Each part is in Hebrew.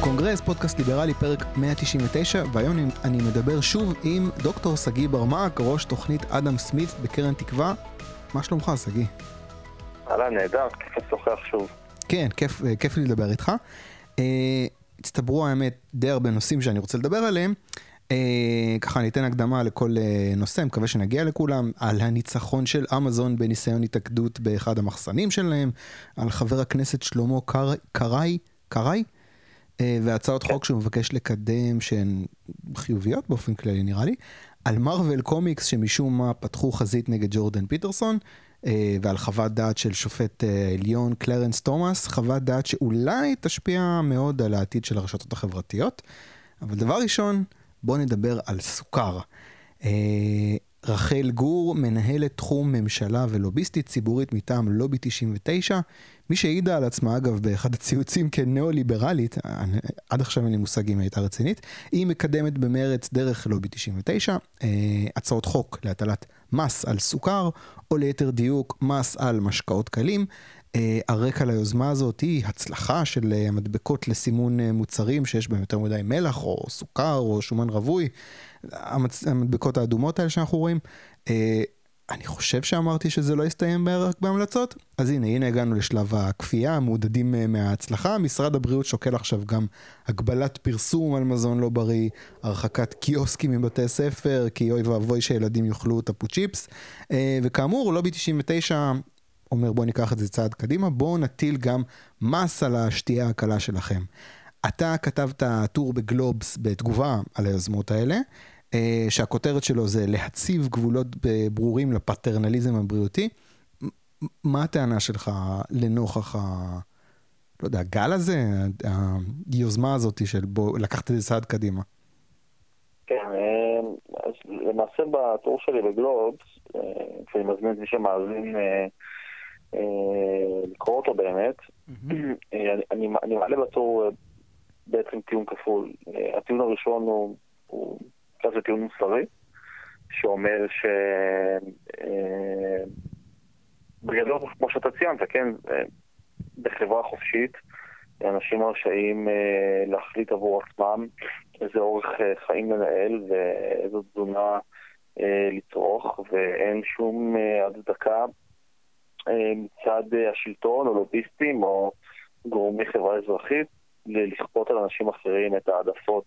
הקונגרס, פודקאסט ליברלי, פרק 199, והיום אני מדבר שוב עם דוקטור שגיא ברמק, ראש תוכנית אדם סמית בקרן תקווה. מה שלומך, שגיא? אהלן, נהדר, כיף לשוחח שוב. כן, כיף, אה, כיף לי לדבר איתך. אה, הצטברו האמת די הרבה נושאים שאני רוצה לדבר עליהם. אה, ככה אני אתן הקדמה לכל אה, נושא, מקווה שנגיע לכולם, על הניצחון של אמזון בניסיון התאגדות באחד המחסנים שלהם, על חבר הכנסת שלמה קרעי, קרעי, אה, והצעות חוק שהוא מבקש לקדם שהן חיוביות באופן כללי נראה לי, על מרוויל קומיקס שמשום מה פתחו חזית נגד ג'ורדן פיטרסון, ועל חוות דעת של שופט עליון קלרנס תומאס, חוות דעת שאולי תשפיע מאוד על העתיד של הרשתות החברתיות. אבל דבר ראשון, בואו נדבר על סוכר. רחל גור, מנהלת תחום ממשלה ולוביסטית ציבורית מטעם לובי 99, מי שהעידה על עצמה אגב באחד הציוצים כניאו-ליברלית, עד עכשיו אין לי מושג אם הייתה רצינית, היא מקדמת במרץ דרך לובי 99 אה, הצעות חוק להטלת מס על סוכר, או ליתר דיוק מס על משקאות קלים. אה, הרקע ליוזמה הזאת היא הצלחה של אה, המדבקות לסימון אה, מוצרים שיש בהם יותר מדי מלח או סוכר או שומן רווי, המדבקות האדומות האלה שאנחנו רואים. אני חושב שאמרתי שזה לא יסתיים רק בהמלצות, אז הנה, הנה הגענו לשלב הכפייה, מעודדים מההצלחה. משרד הבריאות שוקל עכשיו גם הגבלת פרסום על מזון לא בריא, הרחקת קיוסקים מבתי ספר, כי אוי ואבוי שילדים יאכלו טפו צ'יפס. וכאמור, לובי 99 אומר בוא ניקח את זה צעד קדימה, בואו נטיל גם מס על השתייה הקלה שלכם. אתה כתבת טור בגלובס בתגובה על היוזמות האלה, אה, שהכותרת שלו זה להציב גבולות ברורים לפטרנליזם הבריאותי. מה הטענה שלך לנוכח ה... לא יודע, הגל הזה, היוזמה הזאת של בוא לקחת את זה צעד קדימה? כן, אה, למעשה בטור שלי בגלובס, אה, כשאני מזמין את מי שמאזין אה, לקרוא אותו באמת. אה, אני, אני מעלה בטור אה, בעצם טיעון כפול. הטיעון הראשון הוא, כזה טיעון מוסרי, שאומר ש... בגדול, כמו שאתה ציינת, כן, בחברה חופשית, אנשים רשאים להחליט עבור עצמם איזה אורך חיים לנהל ואיזו תזונה לצרוך, ואין שום הצדקה אה, מצד אה, השלטון או לוביסטים או גורמי חברה אזרחית לכפות על אנשים אחרים את העדפות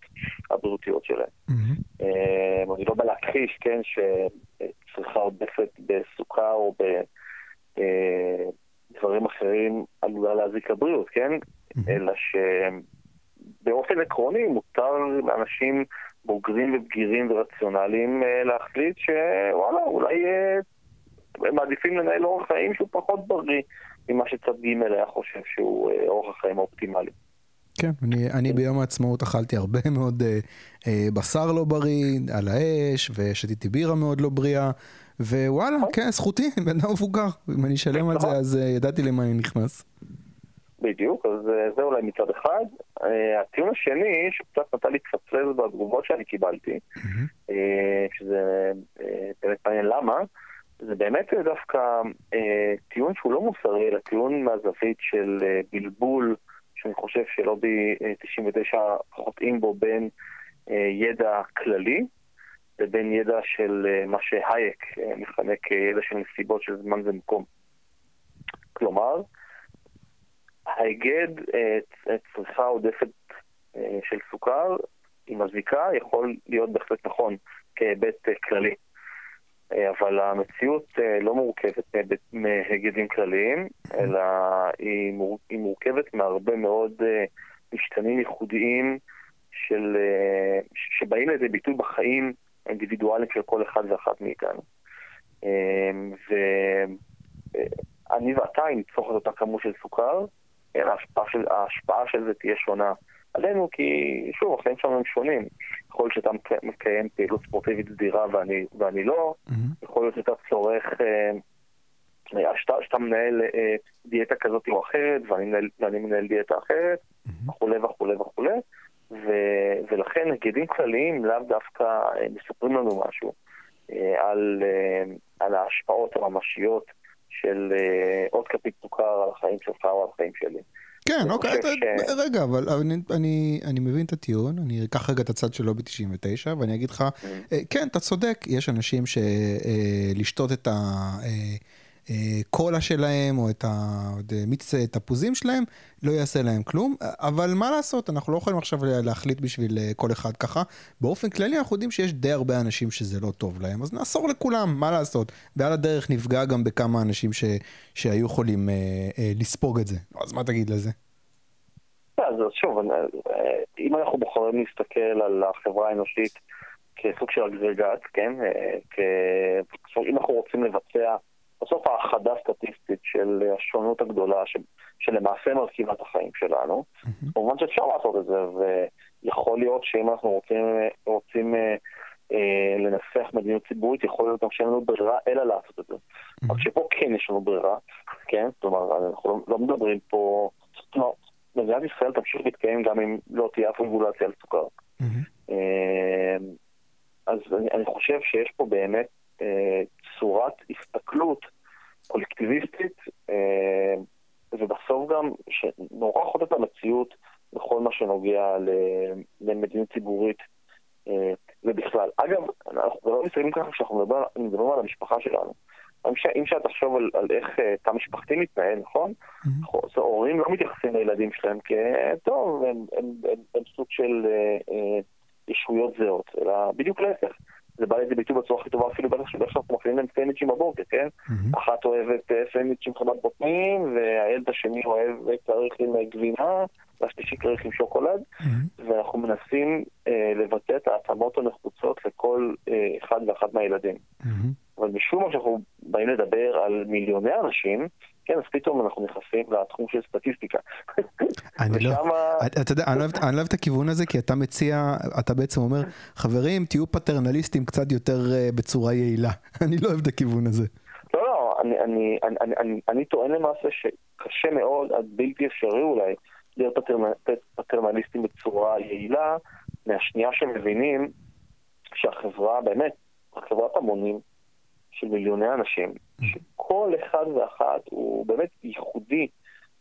הבריאותיות שלהם. Mm-hmm. אני לא בא להכחיש, כן, שצריכה עודפת בסוכר או בדברים אחרים עלולה להזיק לבריאות, כן? Mm-hmm. אלא שבאופן עקרוני מותר לאנשים בוגרים ובגירים ורציונליים להחליט שוואלה, אולי הם מעדיפים לנהל אורח חיים שהוא פחות בריא ממה שצד ג' היה חושב שהוא אה, אורח החיים האופטימלי. כן, אני, אני ביום העצמאות אכלתי הרבה מאוד אה, אה, בשר לא בריא, על האש, ושתיתי בירה מאוד לא בריאה, ווואלה, נכון. כן, זכותי, בן אדם מבוגר. אם אני אשלם על זה, נכון. אז אה, ידעתי למה אני נכנס. בדיוק, אז אה, זה אולי מצד אחד. אה, הטיעון השני, שקצת נתן לי קצת בתגובות שאני קיבלתי, mm-hmm. שזה באמת מעניין למה, זה באמת דווקא אה, טיעון שהוא לא מוסרי, אלא טיעון מהזווית של אה, בלבול, שאני חושב שלובי אה, 99 חוטאים בו בין אה, ידע כללי לבין ידע של אה, מה שהייק אה, מכנה כידע של נסיבות של זמן ומקום. כלומר, ההיגד אה, צריכה עודפת אה, של סוכר עם הזיקה יכול להיות בהחלט נכון כהיבט אה, כללי. אה, אבל המציאות אה, לא מורכבת מהיגדים כלליים, אלא היא, מורכבת מהרבה מאוד אה, משתנים ייחודיים של, שבאים לידי ביטוי בחיים האינדיבידואליים של כל אחד ואחת מאיתנו. ואני ואתה, אם נצרוך את אותה כמות של סוכר, ההשפעה של, ההשפעה של זה תהיה שונה עלינו, כי שוב, החיים שלנו הם שונים. יכול להיות שאתה מקיים פעילות ספורטיבית סדירה ואני, ואני לא, mm-hmm. יכול להיות שאתה צורך, אה, אה, שאתה, שאתה מנהל אה, דיאטה כזאת או אחרת, ואני מנהל, ואני מנהל דיאטה אחרת, וכולי וכולי וכולי, ולכן הגידים כלליים לאו דווקא מספרים לנו משהו אה, על, אה, על ההשפעות הממשיות של אה, עוד כפית סוכר על החיים שלך או על החיים שלי. כן, אוקיי, רגע, אבל אני מבין את הטיעון, אני אקח רגע את הצד של לובי 99 ואני אגיד לך, mm-hmm. כן, אתה צודק, יש אנשים שלשתות את ה... קולה שלהם או את המיץ תפוזים שלהם, לא יעשה להם כלום, אבל מה לעשות, אנחנו לא יכולים עכשיו להחליט בשביל כל אחד ככה. באופן כללי אנחנו יודעים שיש די הרבה אנשים שזה לא טוב להם, אז נאסור לכולם, מה לעשות. ועל הדרך נפגע גם בכמה אנשים ש, שהיו יכולים אה, אה, לספוג את זה. אז מה תגיד לזה? אז שוב, אם אנחנו בוחרים להסתכל על החברה האנושית כסוג של אגרגט, כן? אם אנחנו רוצים לבצע בסוף האחדה סטטיסטית של השונות הגדולה ש, שלמעשה מרכיבה את החיים שלנו. Mm-hmm. כמובן שאפשר לעשות את זה, ויכול להיות שאם אנחנו רוצים, רוצים אה, אה, לנסח מדיניות ציבורית, יכול להיות גם שאין לנו ברירה אלא לעשות את זה. Mm-hmm. רק שפה כן יש לנו ברירה, כן? כלומר, אנחנו לא, לא מדברים פה... כלומר, מדינת ישראל תמשיך להתקיים גם אם לא תהיה אף רגולציה על סוכר. Mm-hmm. אה, אז אני, אני חושב שיש פה באמת צורת הסתכלות קולקטיביסטית, אה, ובסוף גם שנורא חוטאת המציאות בכל מה שנוגע למדיניות ציבורית אה, ובכלל. אגב, אנחנו לא מסתכלים ככה כשאנחנו מדברים, מדברים על המשפחה שלנו. אם שאתה תחשוב על, על איך תא משפחתי מתנהל, נכון? Mm-hmm. הורים לא מתייחסים לילדים שלהם כטוב, הם, הם, הם, הם סוג של אה, אה, ישויות זהות, אלא בדיוק להפך. זה בא לידי ביטוי בצורה הכי טובה אפילו בטח שאנחנו מפעילים להם סנדוויצ'ים בבוקר, כן? אחת אוהבת אה, סנדוויץ' עם חמת בוטנים, והילד השני אוהב כריך עם אה, גבינה, והשלישי כריך עם שוקולד. ואנחנו מנסים אה, לבטא את ההתאמות הנחוצות לכל אה, אחד ואחת מהילדים. אבל משום מה שאנחנו באים לדבר על מיליוני אנשים, כן, אז פתאום אנחנו נכנסים לתחום של סטטיסטיקה. אני לא, אתה יודע, אני לא אוהב את הכיוון הזה, כי אתה מציע, אתה בעצם אומר, חברים, תהיו פטרנליסטים קצת יותר אה, בצורה יעילה. אני לא אוהב את הכיוון הזה. לא, לא, אני טוען למעשה שקשה מאוד, עד בלתי אפשרי אולי, להיות פטרנליסטים בצורה יעילה, מהשנייה שמבינים שהחברה, באמת, חברת המונים, של מיליוני אנשים, שכל אחד ואחת הוא באמת ייחודי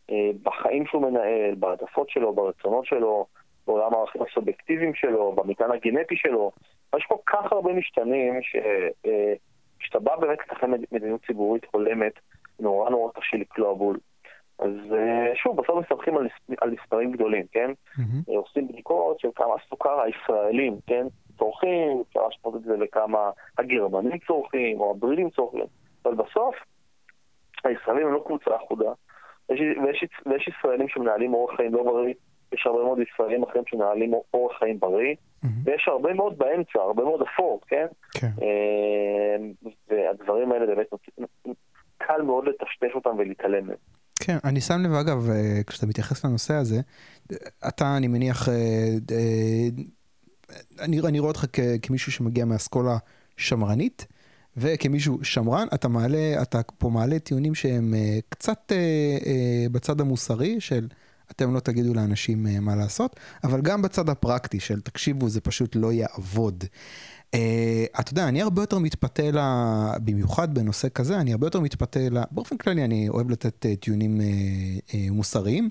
אה, בחיים שהוא מנהל, בהעדפות שלו, ברצונות שלו, בעולם הערכים הסובייקטיביים שלו, במטען הגנטי שלו. יש כל כך הרבה משתנים שכשאתה אה, בא באמת לתכנן מדיניות ציבורית הולמת, נורא נורא קשה לקלוע בול. אז אה, שוב, בסוף מסתמכים על, על מספרים גדולים, כן? Mm-hmm. עושים בדיקות של כמה סוכר הישראלים, כן? צורכים, אפשר להשוות את זה לכמה הגרמנים צורכים, או הבריטים צורכים, אבל בסוף הישראלים הם לא קבוצה אחודה, ויש, ויש, ויש ישראלים שמנהלים אורח חיים לא בריא, יש הרבה מאוד ישראלים אחרים שמנהלים אורח חיים בריא, mm-hmm. ויש הרבה מאוד באמצע, הרבה מאוד אפור, כן? כן. אה, והדברים האלה באמת קל מאוד לטשטש אותם ולהתעלם מהם. כן, אני שם לב, אגב, אה, כשאתה מתייחס לנושא הזה, אתה, אני מניח, אה, אני, אני רואה אותך כ, כמישהו שמגיע מאסכולה שמרנית, וכמישהו שמרן, אתה מעלה, אתה פה מעלה טיעונים שהם uh, קצת uh, uh, בצד המוסרי של אתם לא תגידו לאנשים מה לעשות, אבל גם בצד הפרקטי של תקשיבו, זה פשוט לא יעבוד. Uh, אתה יודע, אני הרבה יותר מתפתה, לה, במיוחד בנושא כזה, אני הרבה יותר מתפתה, לה, באופן כללי אני אוהב לתת uh, טיעונים uh, uh, מוסריים.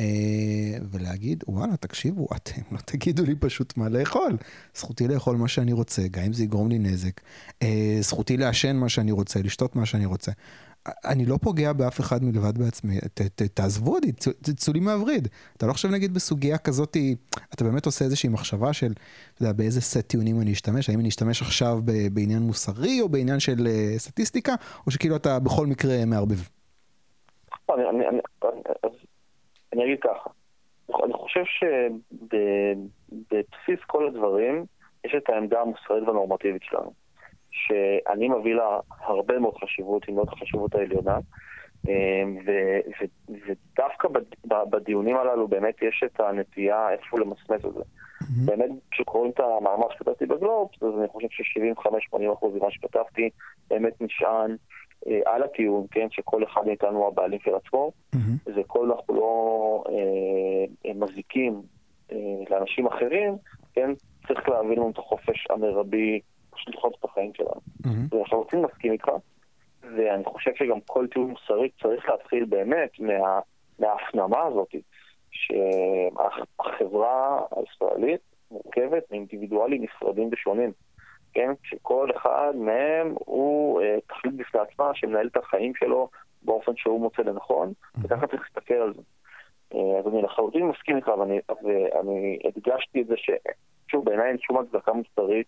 אה, ולהגיד, וואלה, תקשיבו, אתם לא תגידו לי פשוט מה לאכול. זכותי לאכול מה שאני רוצה, גם אם זה יגרום לי נזק. אה, זכותי לעשן מה שאני רוצה, לשתות מה שאני רוצה. אני לא פוגע באף אחד מלבד בעצמי, ת, ת, תעזבו אותי, תצאו לי מהווריד. אתה לא חושב נגיד בסוגיה כזאת, אתה באמת עושה איזושהי מחשבה של, אתה יודע, באיזה סט טיעונים אני אשתמש, האם אני אשתמש עכשיו בעניין מוסרי או בעניין של uh, סטטיסטיקה, או שכאילו אתה בכל מקרה מערבב? אני, אני, אני, אגיד ככה, אני חושב שבבסיס כל הדברים יש את העמדה המוסרית והנורמטיבית שלנו, שאני מביא לה הרבה מאוד חשיבות, היא מאוד החשיבות העליונה, אמ, ודווקא בדיונים הללו באמת יש את הנטייה איכשהו למסמס את זה. באמת, כשקוראים את המאמר שכתבתי בגלובס, אז אני חושב ש-75-80% ממה שכתבתי באמת נשען על הטיעון, כן, שכל אחד מאיתנו הוא הבעלים של עצמו, mm-hmm. וכל אנחנו לא אה, מזיקים אה, לאנשים אחרים, כן, צריך להבין לנו את החופש המרבי פשוט לחיות את החיים שלנו. Mm-hmm. ולחלוטין מסכים איתך, ואני חושב שגם כל טיעון מוסרי צריך להתחיל באמת מה, מההפ, ההפנמה הזאת, שהחברה הישראלית מורכבת מאינדיבידואלים נפרדים ושונים. כן? שכל אחד מהם הוא אה, תכלית בפני עצמה שמנהל את החיים שלו באופן שהוא מוצא לנכון, וככה צריך להסתכל על זה. אה, אז אני לחלוטין מסכים איתך, ואני, ואני הדגשתי את זה ששוב, בעיניי אין שום הצדקה מוסרית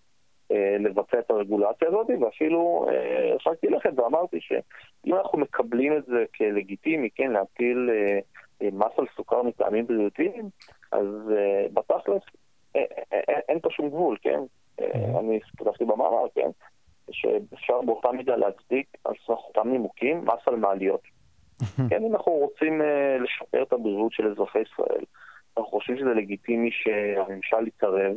אה, לבצע את הרגולציה הזאת, ואפילו אה, לכת ואמרתי שאם אנחנו מקבלים את זה כלגיטימי, כן, להטיל אה, אה, מס על סוכר מטעמים בריאותיים, אז אה, בתכלס אה, אה, אה, אין פה שום גבול, כן? אה, אני כתבתי במאמר, כן? שאפשר באותה מידה להצדיק על סמך אותם נימוקים מס על מעליות. כן, אם אנחנו רוצים uh, לשפר את הבריאות של אזרחי ישראל, אנחנו חושבים שזה לגיטימי שהממשל יתערב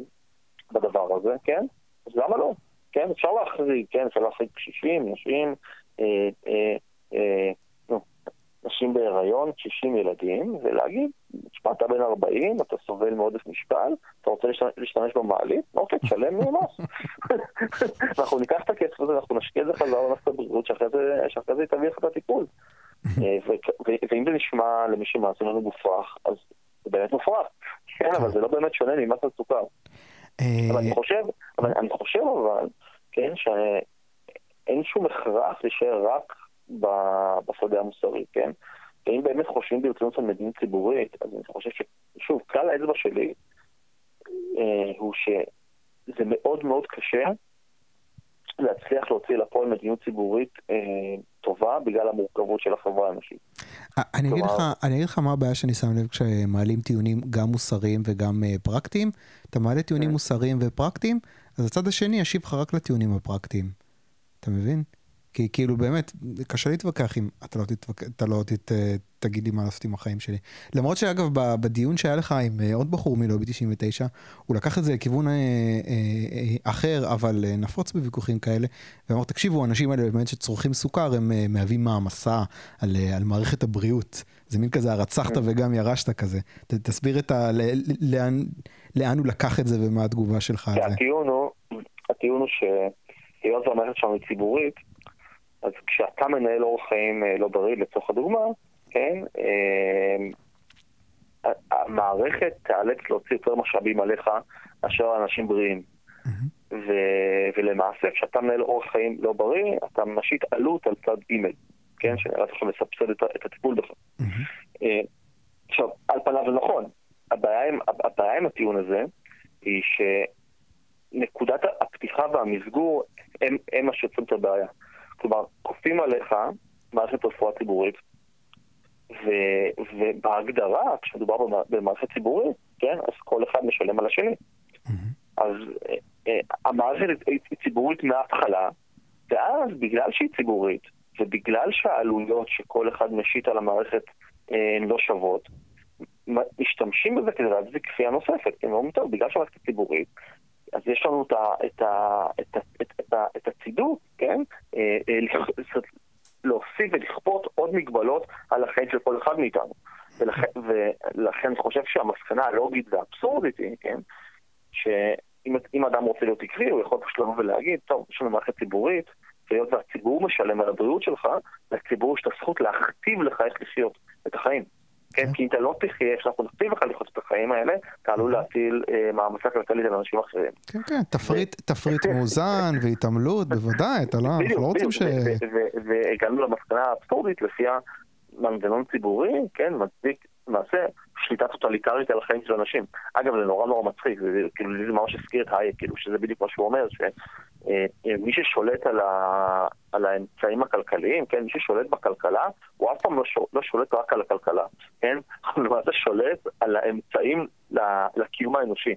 בדבר הזה, כן? אז למה לא? כן, אפשר להחריג, כן, אפשר להחריג קשישים, נשים, אה, אה, אה, נשים בהיריון, 60 ילדים, ולהגיד, תשמע, אתה בן 40, אתה סובל מעודף משקל, אתה רוצה להשתמש במעלית? אוקיי, תשלם מס. אנחנו ניקח את הכסף הזה, אנחנו נשקיע את זה חזרה במערכת הבריאות, שאחרי זה תביא לך את הטיפול. אה, ואם זה נשמע למי שמאזין לנו מופרך, אז זה באמת מופרך. כן, אבל זה לא באמת שונה ממס על סוכר. אה, אבל אני חושב, אבל אני חושב אבל, כן, שאין שום הכרח להישאר רק בשדה המוסרי, כן? ואם באמת חושבים ברצינות על מדיניות ציבורית, אז אני חושב ששוב, כלל האצבע שלי אה, הוא שזה מאוד מאוד קשה להצליח להוציא לפועל מדיניות ציבורית אה, טובה בגלל המורכבות של החברה האנושית. אה, אני אגיד, לך, אני אגיד לך מה הבעיה שאני שם לב כשמעלים טיעונים גם מוסריים וגם uh, פרקטיים. אתה מעלה טיעונים כן. מוסריים ופרקטיים, אז הצד השני ישיב לך רק לטיעונים הפרקטיים. אתה מבין? כי כאילו באמת, קשה להתווכח אם אתה לא, תתווכ... אתה לא תת... תגיד לי מה לעשות עם החיים שלי. למרות שאגב, בדיון שהיה לך עם אה, עוד בחור מלובי 99, הוא לקח את זה לכיוון אה, אה, אחר, אבל נפוץ בוויכוחים כאלה, ואמר, תקשיבו, האנשים האלה באמת שצורכים סוכר, הם מהווים מעמסה על, על מערכת הבריאות. זה מין כזה הרצחת כן. וגם ירשת כזה. ת, תסביר את ה... לאן, לאן הוא לקח את זה ומה התגובה שלך על זה. הטיעון הוא, הטיעון הוא שהיות והמערכת שלנו היא ציבורית, אז כשאתה מנהל אורח חיים אה, לא בריא, לצורך הדוגמה, כן, אה, המערכת תיאלץ להוציא יותר משאבים עליך מאשר אנשים בריאים. ו- ולמעשה, כשאתה מנהל אורח חיים לא בריא, אתה משית עלות על צד ג', כן, שנראה לך מסבסד את, את הטיפול בך. אה, עכשיו, על פניו זה נכון. הבעיה עם, הבעיה עם הטיעון הזה היא שנקודת הפתיחה והמסגור הם, הם מה שיוצרים את הבעיה. כלומר, כופים עליך מערכת רפואה ציבורית, ו, ובהגדרה, כשמדובר במערכת ציבורית, כן, אז כל אחד משלם על השני. Mm-hmm. אז אה, אה, המערכת היא ציבורית מההתחלה, ואז בגלל שהיא ציבורית, ובגלל שהעלויות שכל אחד משית על המערכת אה, הן לא שוות, משתמשים בזה כדי להצדיק כפייה נוספת, כי הם אומרים, טוב, בגלל שהמערכת ציבורית, אז יש לנו את, ה, את, ה, את, ה, את, את, ה, את הצידוק, כן? אה, אה, להוסיף ולכפות עוד מגבלות על החיים של כל אחד מאיתנו. ולכן, ולכן אני חושב שהמסקנה הלוגית והאבסורדית היא, כן? שאם אדם רוצה להיות עקבי, הוא יכול פשוט לבוא ולהגיד, טוב, יש לנו מערכת ציבורית, והיות והציבור משלם על הבריאות שלך, לציבור יש את הזכות להכתיב לך איך לחיות את החיים. כן, כן, כי אם אתה לא תחיה, כשאנחנו נכתיב לך לחיות את החיים האלה, אתה עלול להטיל אה, מעמסה כלכלית על אנשים אחרים. כן, כן, תפריט מאוזן והתעמלות, בוודאי, אתה לא, אנחנו לא רוצים ש... והגענו למסקנה האבסורדית לפיה מנגנון ציבורי, כן, מצדיק למעשה שליטה טוטליטרית על החיים של אנשים. אגב, זה נורא נורא מצחיק, זה כאילו זה ממש הזכיר את הייק, כאילו שזה בדיוק מה שהוא אומר, שמי אה, אה, ששולט על, ה, על האמצעים הכלכליים, כן, מי ששולט בכלכלה, הוא אף פעם לא, שול, לא שולט רק על הכלכלה, כן, הוא למעשה שולט על האמצעים לקיום האנושי.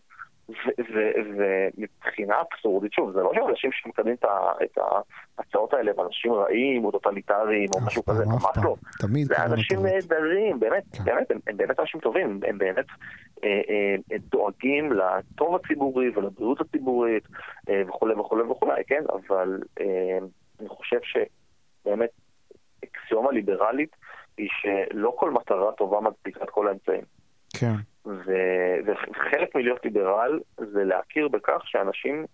ומבחינה אבסורדית, שוב, זה לא שאנשים שמקדמים את ההצעות האלה הם אנשים רעים או טוטליטריים או משהו כזה, ממש לא. תמיד. זה אנשים נהדרים, באמת, כן. באמת, הם באמת אנשים טובים, הם באמת אה, אה, דואגים לטוב הציבורי ולבריאות הציבורית אה, וכולי וכולי וכולי, כן? אבל אני חושב שבאמת אקסיומה ליברלית היא שלא כל מטרה טובה מצדיקה את כל האמצעים. כן. וחלק מלהיות ליברל זה להכיר בכך שאנשים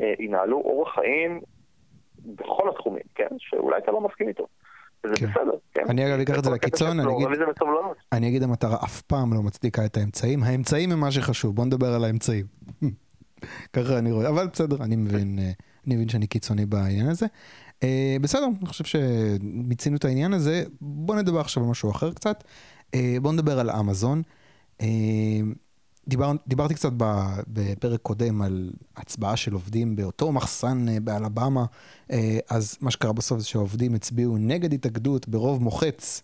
אה, ינהלו אורח חיים בכל התחומים, כן? שאולי אתה לא מסכים איתו. וזה כן. בסדר, כן? אני אגב אקח את זה לקיצון, אני אגיד-. אני אגיד המטרה אף פעם לא מצדיקה את האמצעים, האמצעים הם מה שחשוב, בוא נדבר על האמצעים. ככה אני רואה, אבל בסדר, אני מבין, אה, אני מבין שאני קיצוני בעניין הזה. אה, בסדר, אני חושב שמיצינו את העניין הזה, בוא נדבר עכשיו על משהו אחר קצת. אה, בוא נדבר על אמזון. דיבר, דיברתי קצת בפרק קודם על הצבעה של עובדים באותו מחסן אה, באלבמה, אה, אז מה שקרה בסוף זה שהעובדים הצביעו נגד התאגדות ברוב מוחץ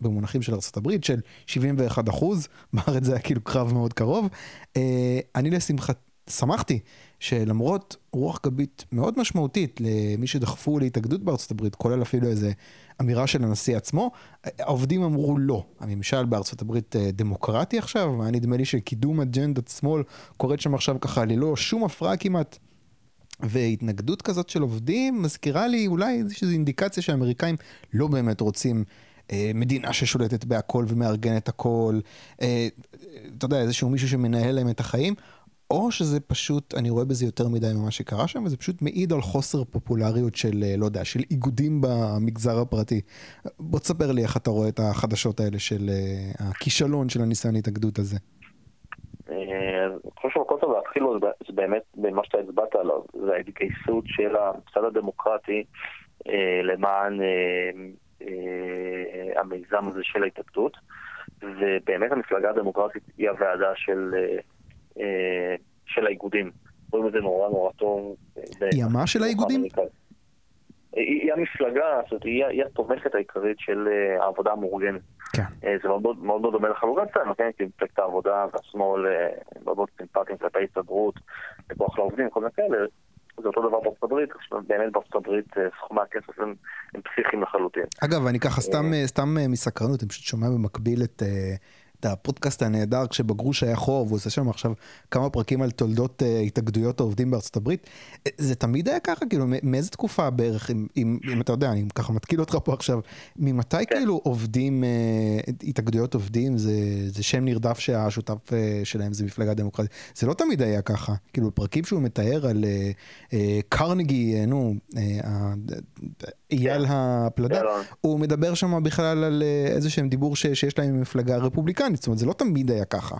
במונחים של ארה"ב של 71 אחוז, בארץ זה היה כאילו קרב מאוד קרוב. אה, אני לשמחת, שמחתי שלמרות רוח גבית מאוד משמעותית למי שדחפו להתאגדות בארצות הברית, כולל אפילו איזה אמירה של הנשיא עצמו, העובדים אמרו לא. הממשל בארצות הברית אה, דמוקרטי עכשיו, היה נדמה לי שקידום אג'נדת שמאל קורית שם עכשיו ככה ללא שום הפרעה כמעט. והתנגדות כזאת של עובדים מזכירה לי אולי איזושהי אינדיקציה שהאמריקאים לא באמת רוצים אה, מדינה ששולטת בהכל ומארגנת הכל, אה, אתה יודע, איזשהו מישהו שמנהל להם את החיים, או שזה פשוט, אני רואה בזה יותר מדי ממה שקרה שם, וזה פשוט מעיד על חוסר פופולריות של, אה, לא יודע, של איגודים במגזר הפרטי. בוא תספר לי איך אתה רואה את החדשות האלה של אה, הכישלון של הניסיון התאגדות הזה. אה, אני חושב שהמקום טוב להתחיל זה באמת במה שאתה הצבעת עליו, זה ההתגייסות של הממסד הדמוקרטי למען המיזם הזה של ההתאגדות, ובאמת המפלגה הדמוקרטית היא הוועדה של, של האיגודים. רואים את זה נורא נורא טוב. אה, היא המה של האיגודים? היא, היא המפלגה, זאת אומרת, היא, התומכת העיקרית של אה, העבודה המאורגנת. כן. אה, זה מאוד מאוד דומה לחלוקת אצלנו, כן? כי מפלגת העבודה והשמאל אה, מאוד מאוד סימפטיים כלפי הסתדרות, וכוח לעובדים, כל מיני כאלה. זה אותו דבר בארצות הברית, באמת בארצות הברית אה, סכומי הכסף הם, הם פסיכיים לחלוטין. אגב, אני ככה סתם, סתם אה, מסקרנות, אני פשוט שומע במקביל את, אה, את הפודקאסט הנהדר כשבגרוש היה חור, והוא עושה שם עכשיו כמה פרקים על תולדות אה, התאגדויות העובדים בארצות הברית. אה, זה תמיד היה ככה? כאילו, מאיזה תקופה בערך, אם, אם, אם אתה יודע, אני ככה מתקיל אותך פה עכשיו, ממתי כן. כאילו עובדים, אה, התאגדויות עובדים, זה, זה שם נרדף שהשותף אה, שלהם זה מפלגה דמוקרטית. זה לא תמיד היה ככה. כאילו, פרקים שהוא מתאר על אה, אה, קרנגי, אה, נו, אה, ה- אייל הפלדה, אלון. הוא מדבר שם בכלל על אה, איזה שהם דיבור ש, שיש להם מפלגה רפובליקנית, זאת אומרת זה לא תמיד היה ככה.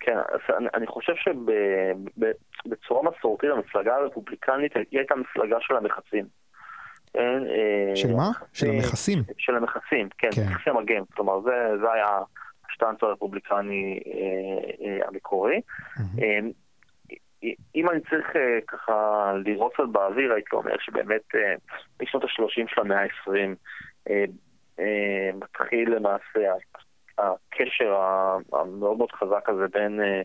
כן, אז אני, אני חושב שבצורה מסורתית המפלגה הרפובליקנית היא הייתה מפלגה של המחצים. כן, אה, של מה? של אה, המכסים. של המכסים, כן, כן. מכסי מגן. כלומר, זה, זה היה השטנץ הרפובליקני אה, המקורי. אם אני צריך ככה לראות קצת באוויר, הייתי אומר שבאמת משנות ה-30 של המאה ה-20 אה, אה, מתחיל למעשה הקשר המאוד מאוד חזק הזה בין אה,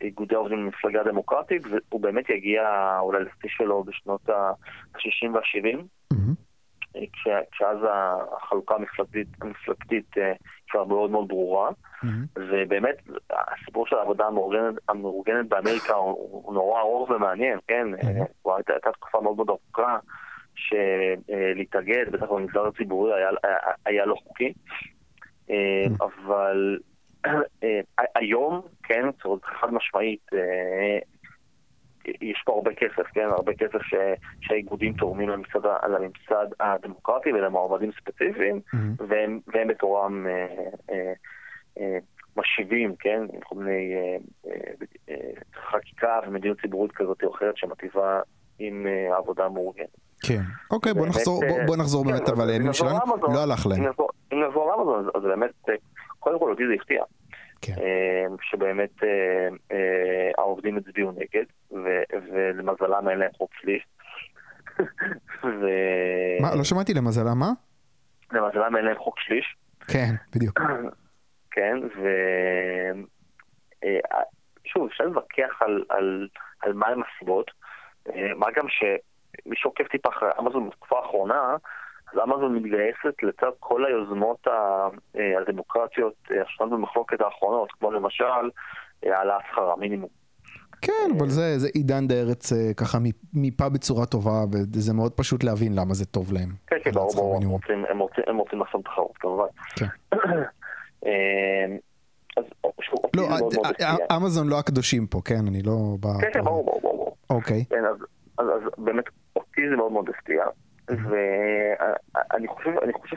איגודי העובדים למפלגה הדמוקרטית, והוא באמת יגיע אולי לשיא שלו בשנות ה-60 וה-70. מהמם. כש, כשאז החלוקה המפלגתית, המפלגתית אה, כבר מאוד מאוד ברורה, מהמם. ובאמת הסיפור של העבודה המאורגנת, המאורגנת באמריקה הוא, הוא נורא ארוך ומעניין, כן? Mhm. כבר הייתה, הייתה תקופה מאוד מאוד ארוכה שלהתאגד, בטח במגזר הציבורי, היה, היה, היה לא חוקי, אה. אבל אה, היום, כן, זאת אומרת, חד משמעית, אה, יש פה הרבה כסף, כן? הרבה כסף ש, שהאיגודים תורמים לממסד, לממסד הדמוקרטי ולמועמדים ספציפיים, מהמם. והם, והם בתורם אה, אה, אה, משיבים, כן? עם כל מיני אה, אה, אה, חקיקה ומדיניות ציבורית כזאת או אחרת שמטיבה עם אה, העבודה המאורגנת. כן. אוקיי, בוא נחזור, בוא- אה, בוא נחזור כן, באמת, אבל הימים נחזור שלנו לא הלך להם. אם נחזור לאמזון, אז באמת, אה, קודם כל אותי זה הפתיע. כן. אה, שבאמת אה, אה, העובדים הצביעו נגד, ולמזלם אין להם חוק שליש. ו- מה, לא שמעתי למזלה, מה? למזלם אין להם חוק שליש. כן, בדיוק. כן, ו... אה, שוב, אפשר להתווכח על, על, על מה הם הסיבות, אה, מה גם שמי שעוקב טיפה אחרי אמזון בתקופה האחרונה, אז אמזון מתגייסת לצד כל היוזמות אה, הדמוקרטיות אה, השנויות במחלוקת האחרונות, כמו למשל אה, העלאת שכר המינימום. כן, אבל זה זה עידן דה ארץ אה, ככה מיפה בצורה טובה, וזה מאוד פשוט להבין למה זה טוב להם. כן, כן, ברור, ברור, הם. רוצים, הם רוצים, הם רוצים לחסום תחרות, כמובן. כן. אז שוב, לא, אמזון לא הקדושים פה, כן? אני לא. כן, כן, ברור, ברור, ברור. אוקיי. כן, אז באמת אותי זה מאוד מאוד הפתיע, ואני חושב, אני חושב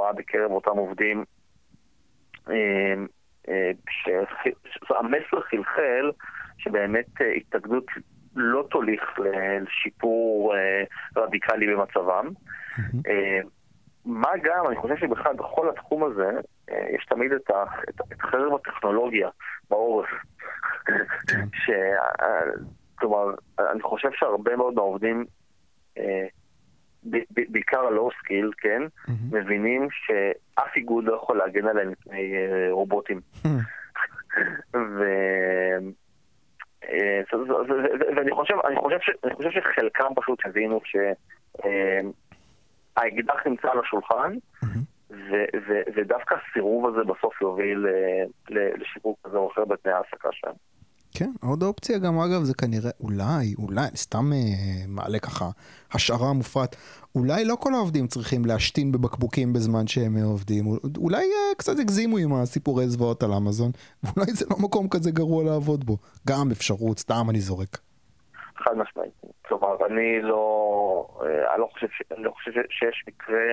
מחאה בקרב אותם עובדים, שהמסר חלחל שבאמת התאגדות לא תוליך לשיפור רדיקלי במצבם. מה גם, אני חושב שבכלל בכל התחום הזה, יש תמיד את, חרב הטכנולוגיה בעורף. כן. ש... כלומר, אני חושב שהרבה מאוד מהעובדים, אה, בעיקר ה low skill, כן, מבינים שאף איגוד לא יכול להגן עליהם מפני אה, רובוטים. ו... אה, ואני חושב, אני חושב, ש, אני חושב שחלקם פשוט הבינו שהאקדח נמצא על השולחן, ודווקא הסירוב הזה בסוף יוביל לשיפור כזה או אחר בתנאי ההעסקה שלהם. כן, עוד אופציה גם אגב זה כנראה, אולי, אולי, סתם אה, מעלה ככה השערה מופרט, אולי לא כל העובדים צריכים להשתין בבקבוקים בזמן שהם עובדים, אולי אה, קצת הגזימו עם הסיפורי זוועות על אמזון, ואולי זה לא מקום כזה גרוע לעבוד בו, גם אפשרות, סתם אני זורק. חד משמעית, כלומר אני לא, אה, אני לא חושב, אני לא חושב שיש מקרה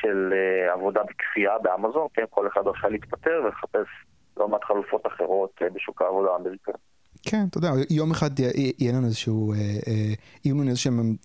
של אה, עבודה בכפייה באמזון, כן, כל אחד רשאי להתפטר ולחפש לעומת חלופות אחרות אה, בשוק העבודה האמריקאי. כן, אתה יודע, יום אחד יהיה לנו איזשהו, אה, אה, יהיו לנו איזשהם,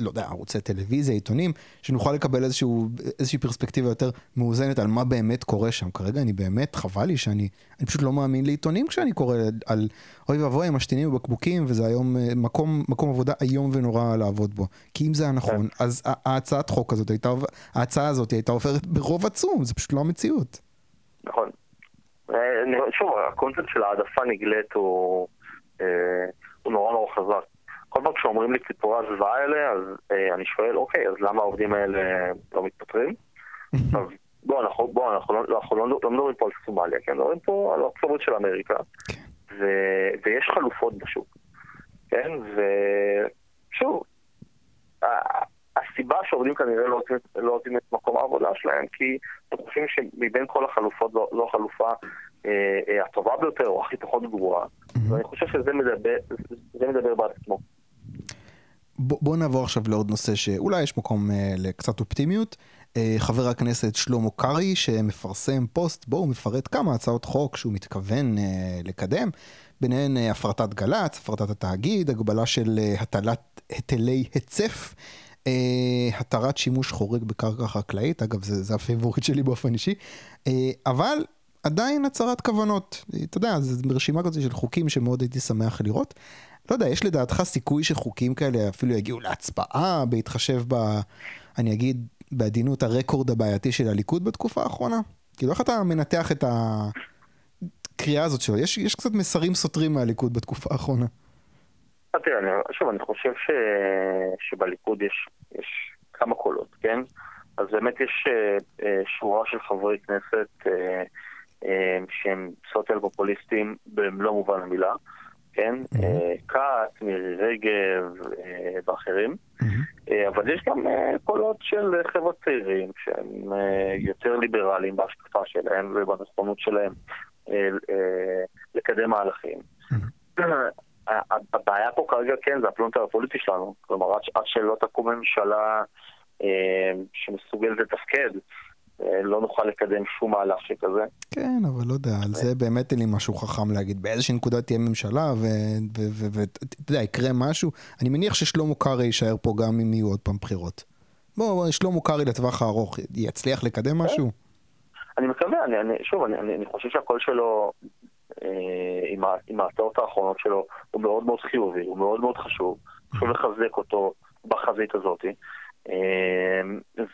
לא יודע, ערוצי טלוויזיה, עיתונים, שנוכל לקבל איזשהו, איזושהי פרספקטיבה יותר מאוזנת על מה באמת קורה שם. כרגע אני באמת, חבל לי שאני, אני פשוט לא מאמין לעיתונים כשאני קורא על, אוי ואבוי, הם משתינים בבקבוקים, וזה היום מקום, מקום עבודה איום ונורא לעבוד בו. כי אם זה היה נכון, כן. אז ההצעת חוק הזאת הייתה, ההצעה הזאת הייתה עוברת ברוב עצום, זה פשוט לא המציאות. נכון. שוב, הקונספט של העדפה נגלית הוא, אה, הוא נורא נורא חזק. כל פעם כשאומרים לי סיפורי הזוועה האלה, אז אה, אני שואל, אוקיי, אז למה העובדים האלה לא מתפטרים? אז בואו, אנחנו, בוא, אנחנו, לא, אנחנו לא, לא מדברים פה על סומליה, כן? מדברים פה על ארצות של אמריקה, כן. ו, ויש חלופות בשוק, כן? ושוב, הסיבה שעובדים כנראה לא, לא רוצים את מקום העבודה שלהם, כי הם חושבים שמבין כל החלופות זו, זו החלופה אה, אה, הטובה ביותר או הכי פחות גרועה. Mm-hmm. ואני חושב שזה מדבר, מדבר בעד עצמו. בוא, בוא נעבור עכשיו לעוד נושא שאולי יש מקום אה, לקצת אופטימיות. אה, חבר הכנסת שלמה קרעי שמפרסם פוסט בו הוא מפרט כמה הצעות חוק שהוא מתכוון אה, לקדם, ביניהן אה, הפרטת גל"צ, הפרטת התאגיד, הגבלה של אה, הטלת היטלי היצף. אה, התרת שימוש חורג בקרקע חקלאית, אגב זה, זה ה favorite שלי באופן אישי, אה, אבל עדיין הצהרת כוונות, אתה יודע, זו רשימה כזאת של חוקים שמאוד הייתי שמח לראות. לא יודע, יש לדעתך סיכוי שחוקים כאלה אפילו יגיעו להצבעה, בהתחשב ב... אני אגיד בעדינות הרקורד הבעייתי של הליכוד בתקופה האחרונה? כאילו איך אתה מנתח את הקריאה הזאת שלו? יש, יש קצת מסרים סותרים מהליכוד בתקופה האחרונה. תראה, אני, שוב, אני חושב ש, שבליכוד יש, יש כמה קולות, כן? אז באמת יש uh, שורה של חברי כנסת שהם סוציאל פופוליסטים במלוא מובן המילה, כן? כת, מירי רגב ואחרים. אבל יש גם קולות של חבר'ה צעירים שהם יותר ליברליים בהשקפה שלהם ובנכונות שלהם לקדם מהלכים. הבעיה פה כרגע כן זה הפלונטר הפוליטי שלנו, כלומר עד שלא תקום ממשלה אה, שמסוגלת לתפקד, אה, לא נוכל לקדם שום מהלך שכזה. כן, אבל לא יודע, על זה באמת אין לי משהו חכם להגיד. באיזושהי נקודה תהיה ממשלה ואתה יודע, יקרה משהו. אני מניח ששלמה קרעי יישאר פה גם אם יהיו עוד פעם בחירות. בוא, שלמה קרעי לטווח הארוך, יצליח לקדם כן. משהו? אני מקווה, אני, אני, שוב, אני, אני, אני חושב שהקול שלו אה, עם, עם ההצעות האחרונות שלו הוא מאוד מאוד חיובי, הוא מאוד מאוד חשוב, חשוב לחזק אותו בחזית הזאת, אה,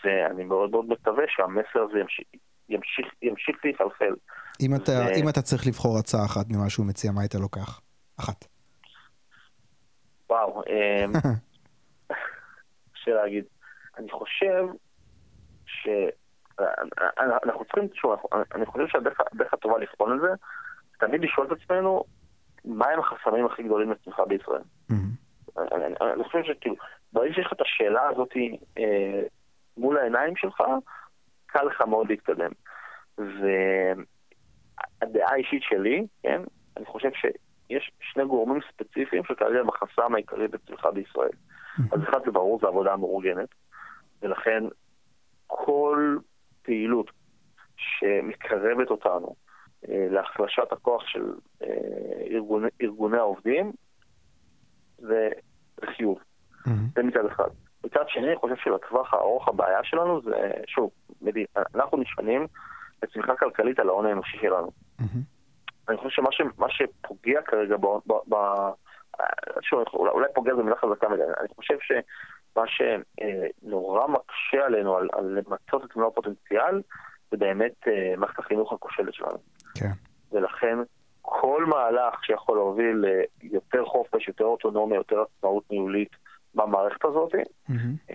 ואני מאוד מאוד מקווה שהמסר הזה ימשיך, ימשיך, ימשיך להיחלחל. אם אתה, ו... אם אתה צריך לבחור הצעה אחת ממה שהוא מציע, מה היית לוקח? אחת. וואו, אה, קשה להגיד. אני חושב שאנחנו צריכים, שוב, אני חושב שהדרך הטובה לבחון את זה תמיד לשאול את עצמנו, מהם החסמים הכי גדולים לצמיחה בישראל. אני חושב שכאילו, ברגע שיש לך את השאלה הזאת אה, מול העיניים שלך, קל לך מאוד להתקדם. והדעה האישית שלי, כן, אני חושב שיש שני גורמים ספציפיים שכרגע הם החסם העיקרי בצמיחה בישראל. אז אחד זה ברור, זה עבודה מאורגנת, ולכן כל מקרבת אותנו אה, להחלשת הכוח של אה, ארגוני, ארגוני העובדים, זה חיוב. Mm-hmm. זה מצד אחד. מצד שני, אני חושב שלטווח הארוך הבעיה שלנו זה, שוב, אנחנו נשענים לצמיחה כלכלית על ההון האנושי שלנו. Mm-hmm. אני חושב שמה שפוגע כרגע, ב, ב, ב, שוב, אולי, אולי פוגע זו מילה חזקה מדי, אני חושב שמה שנורא מקשה עלינו על, על למצות את מלוא הפוטנציאל, זה באמת אה, מערכת החינוך הכושלת שלנו. כן. ולכן כל מהלך שיכול להוביל ליותר חופש, יותר אוטונומיה, יותר עצמאות ניהולית במערכת הזאת, mm-hmm.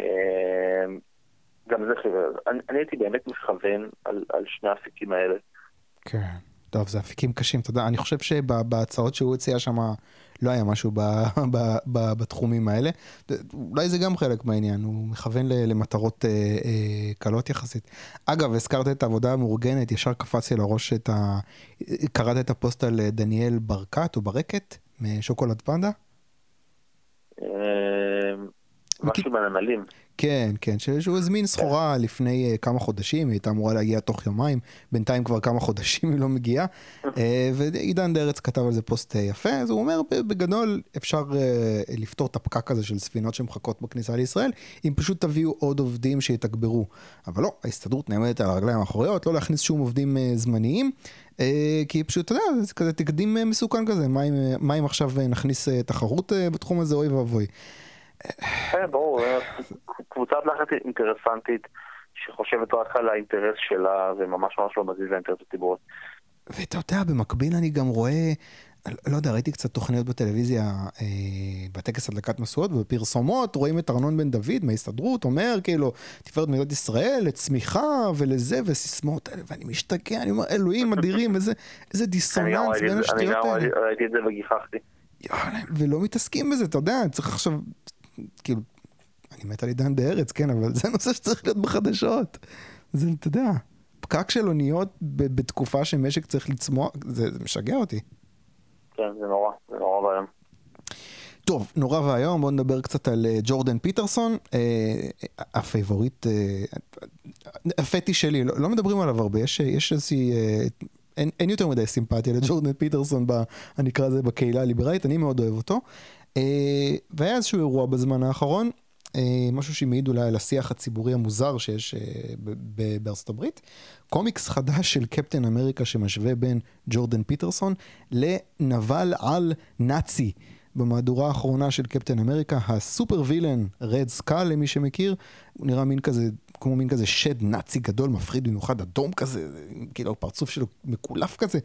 גם זה חיובי. אני, אני הייתי באמת מכוון על, על שני האפיקים האלה. כן. טוב, זה אפיקים קשים, אתה יודע, אני חושב שבהצעות שהוא הציע שם לא היה משהו ב, ב, ב, בתחומים האלה. אולי זה גם חלק מהעניין, הוא מכוון למטרות אה, אה, קלות יחסית. אגב, הזכרת את העבודה המאורגנת, ישר קפץ לי לראש את ה... קראת את הפוסט על דניאל ברקת או ברקת משוקולד פנדה? אה, משהו בנמלים. כן, כן, שהוא הזמין סחורה. לפני uh, כמה חודשים, היא הייתה אמורה להגיע תוך יומיים, בינתיים כבר כמה חודשים היא לא מגיעה, uh, ועידן דרץ כתב על זה פוסט uh, יפה, אז הוא אומר, בגדול אפשר לפתור את הפקק הזה של ספינות שמחכות בכניסה לישראל, אם פשוט תביאו עוד עובדים שיתגברו. אבל לא, ההסתדרות נעמדת על הרגליים האחוריות, לא להכניס שום עובדים זמניים. כי פשוט, אתה יודע, זה כזה תקדים מסוכן כזה, מה אם, מה אם עכשיו נכניס תחרות בתחום הזה, אוי ואבוי. כן, ברור, קבוצת לחץ אינטרסנטית שחושבת רק על האינטרס שלה וממש ממש לא מזיז לאינטרס הציבורי. ואתה יודע, במקביל אני גם רואה, לא יודע, ראיתי קצת תוכניות בטלוויזיה אה, בטקס הדלקת משואות ובפרסומות, רואים את ארנון בן דוד מההסתדרות, אומר כאילו, תפארת מדינת ישראל לצמיחה ולזה וסיסמאות האלה, ואני משתגע, אני אומר, אלוהים אדירים, איזה, איזה דיסוננס בין השטויות האלה. אני גם ראיתי את זה וגיחכתי. ולא מתעסקים בזה, אתה יודע, צריך עכשיו כאילו, אני מת על עידן דה ארץ, כן, אבל זה נושא שצריך להיות בחדשות. זה, אתה יודע, פקק של אוניות בתקופה שמשק צריך לצמוח, זה, זה משגע אותי. כן, זה נורא, זה נורא ואיום. טוב, נורא ואיום, בואו נדבר קצת על uh, ג'ורדן פיטרסון, uh, ה favorite, uh, הפטיש שלי, לא, לא מדברים עליו הרבה, יש, יש איזושהי, אין, אין יותר מדי סימפתיה לג'ורדן פיטרסון, ב, אני אקרא לזה בקהילה הליברלית, אני מאוד אוהב אותו. אה, והיה איזשהו אירוע בזמן האחרון, אה, משהו שמעיד אולי על השיח הציבורי המוזר שיש אה, בארצות הברית. קומיקס חדש של קפטן אמריקה שמשווה בין ג'ורדן פיטרסון לנבל על נאצי. במהדורה האחרונה של קפטן אמריקה, הסופר וילן, רד סקל למי שמכיר, הוא נראה מין כזה, כמו מין כזה שד נאצי גדול, מפחיד במיוחד, אדום כזה, כאילו הפרצוף שלו מקולף כזה.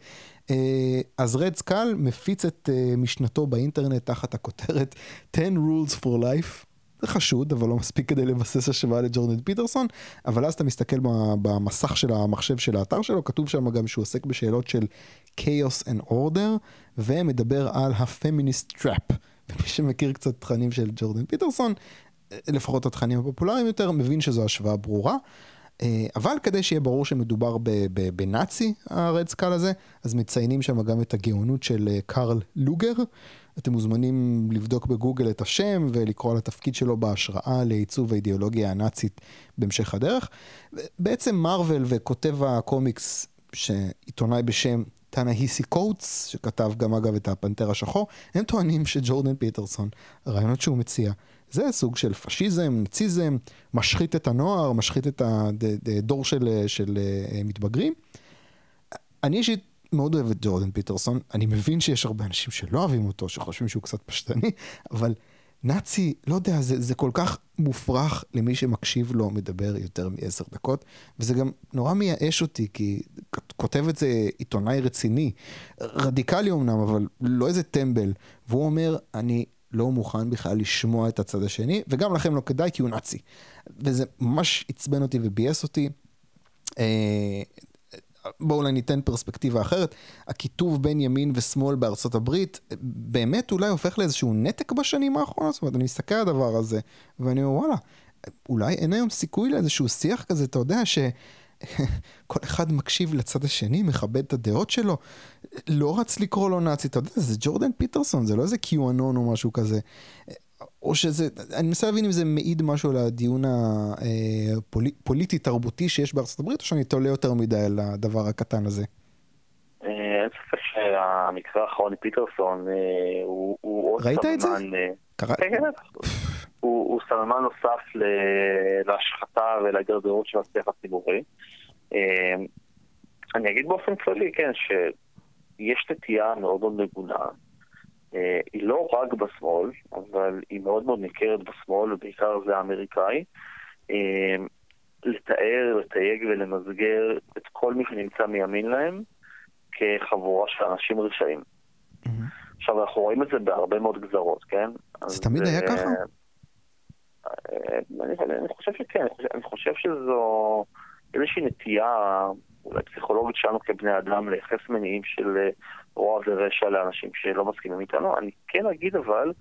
אה, אז Red Skull מפיץ את אה, משנתו באינטרנט תחת הכותרת 10 rules for life. זה חשוד, אבל לא מספיק כדי לבסס השוואה לג'ורדן פיטרסון, אבל אז אתה מסתכל במסך של המחשב של האתר שלו, כתוב שם גם שהוא עוסק בשאלות של chaos and order, ומדבר על ה feminist trap. ומי שמכיר קצת תכנים של ג'ורדן פיטרסון, לפחות התכנים הפופולריים יותר, מבין שזו השוואה ברורה. אה, אבל כדי שיהיה ברור שמדובר בנאצי, הרד סקל הזה, אז מציינים שם גם את הגאונות של אה, קארל לוגר. אתם מוזמנים לבדוק בגוגל את השם ולקרוא על התפקיד שלו בהשראה לעיצוב האידיאולוגיה הנאצית בהמשך הדרך. בעצם מארוול וכותב הקומיקס, שעיתונאי בשם טנאהיסי קוטס, שכתב גם אגב את הפנתר השחור, הם טוענים שג'ורדן פיטרסון, הרעיונות שהוא מציע, זה סוג של פשיזם, נאציזם, משחית את הנוער, משחית את הדור של, של אה, מתבגרים. אני אישית מאוד אוהב את ג'ורדן פיטרסון, אני מבין שיש הרבה אנשים שלא אוהבים אותו, שחושבים שהוא קצת פשטני, אבל נאצי, לא יודע, זה, זה כל כך מופרך למי שמקשיב לו מדבר יותר מעשר דקות, וזה גם נורא מייאש אותי, כי כותב את זה עיתונאי רציני, רדיקלי אמנם, אבל לא איזה טמבל, והוא אומר, אני לא מוכן בכלל לשמוע את הצד השני, וגם לכם לא כדאי כי הוא נאצי. וזה ממש עצבן אותי וביאס אותי. אה, בואו אולי ניתן פרספקטיבה אחרת, הקיטוב בין ימין ושמאל בארצות הברית באמת אולי הופך לאיזשהו נתק בשנים האחרונות, זאת אומרת אני מסתכל על הדבר הזה ואני אומר וואלה, אולי אין היום סיכוי לאיזשהו שיח כזה, אתה יודע ש... כל אחד מקשיב לצד השני, מכבד את הדעות שלו. לא רץ לקרוא לו נאצי, אתה יודע, זה ג'ורדן פיטרסון, זה לא איזה קיואנון או משהו כזה. או שזה, אני מנסה להבין אם זה מעיד משהו על הדיון הפוליטי-תרבותי שיש בארצות הברית, או שאני תולה יותר מדי על הדבר הקטן הזה? אה, אין ספק שהמקרה האחרון מפיטרסון הוא עוד ראית את זה? כן, כן, הוא סממן נוסף להשחתה ולהידרדרות של השיח הציבורי. אני אגיד באופן כללי, כן, שיש נטייה מאוד מאוד מגונה. אה, היא לא רק בשמאל, אבל היא מאוד מאוד ניכרת בשמאל, ובעיקר זה האמריקאי. אה, לתאר, לתייג ולמסגר את כל מי שנמצא מימין להם כחבורה של אנשים רשעים. Mm-hmm. עכשיו, אנחנו רואים את זה בהרבה מאוד גזרות, כן? זה תמיד היה אה, ככה? אני, אני חושב שכן, אני חושב, אני חושב שזו איזושהי נטייה אולי פסיכולוגית שלנו כבני אדם לייחס מניעים של אה, רוע ורשע לאנשים שלא מסכימים איתנו. אני כן אגיד אבל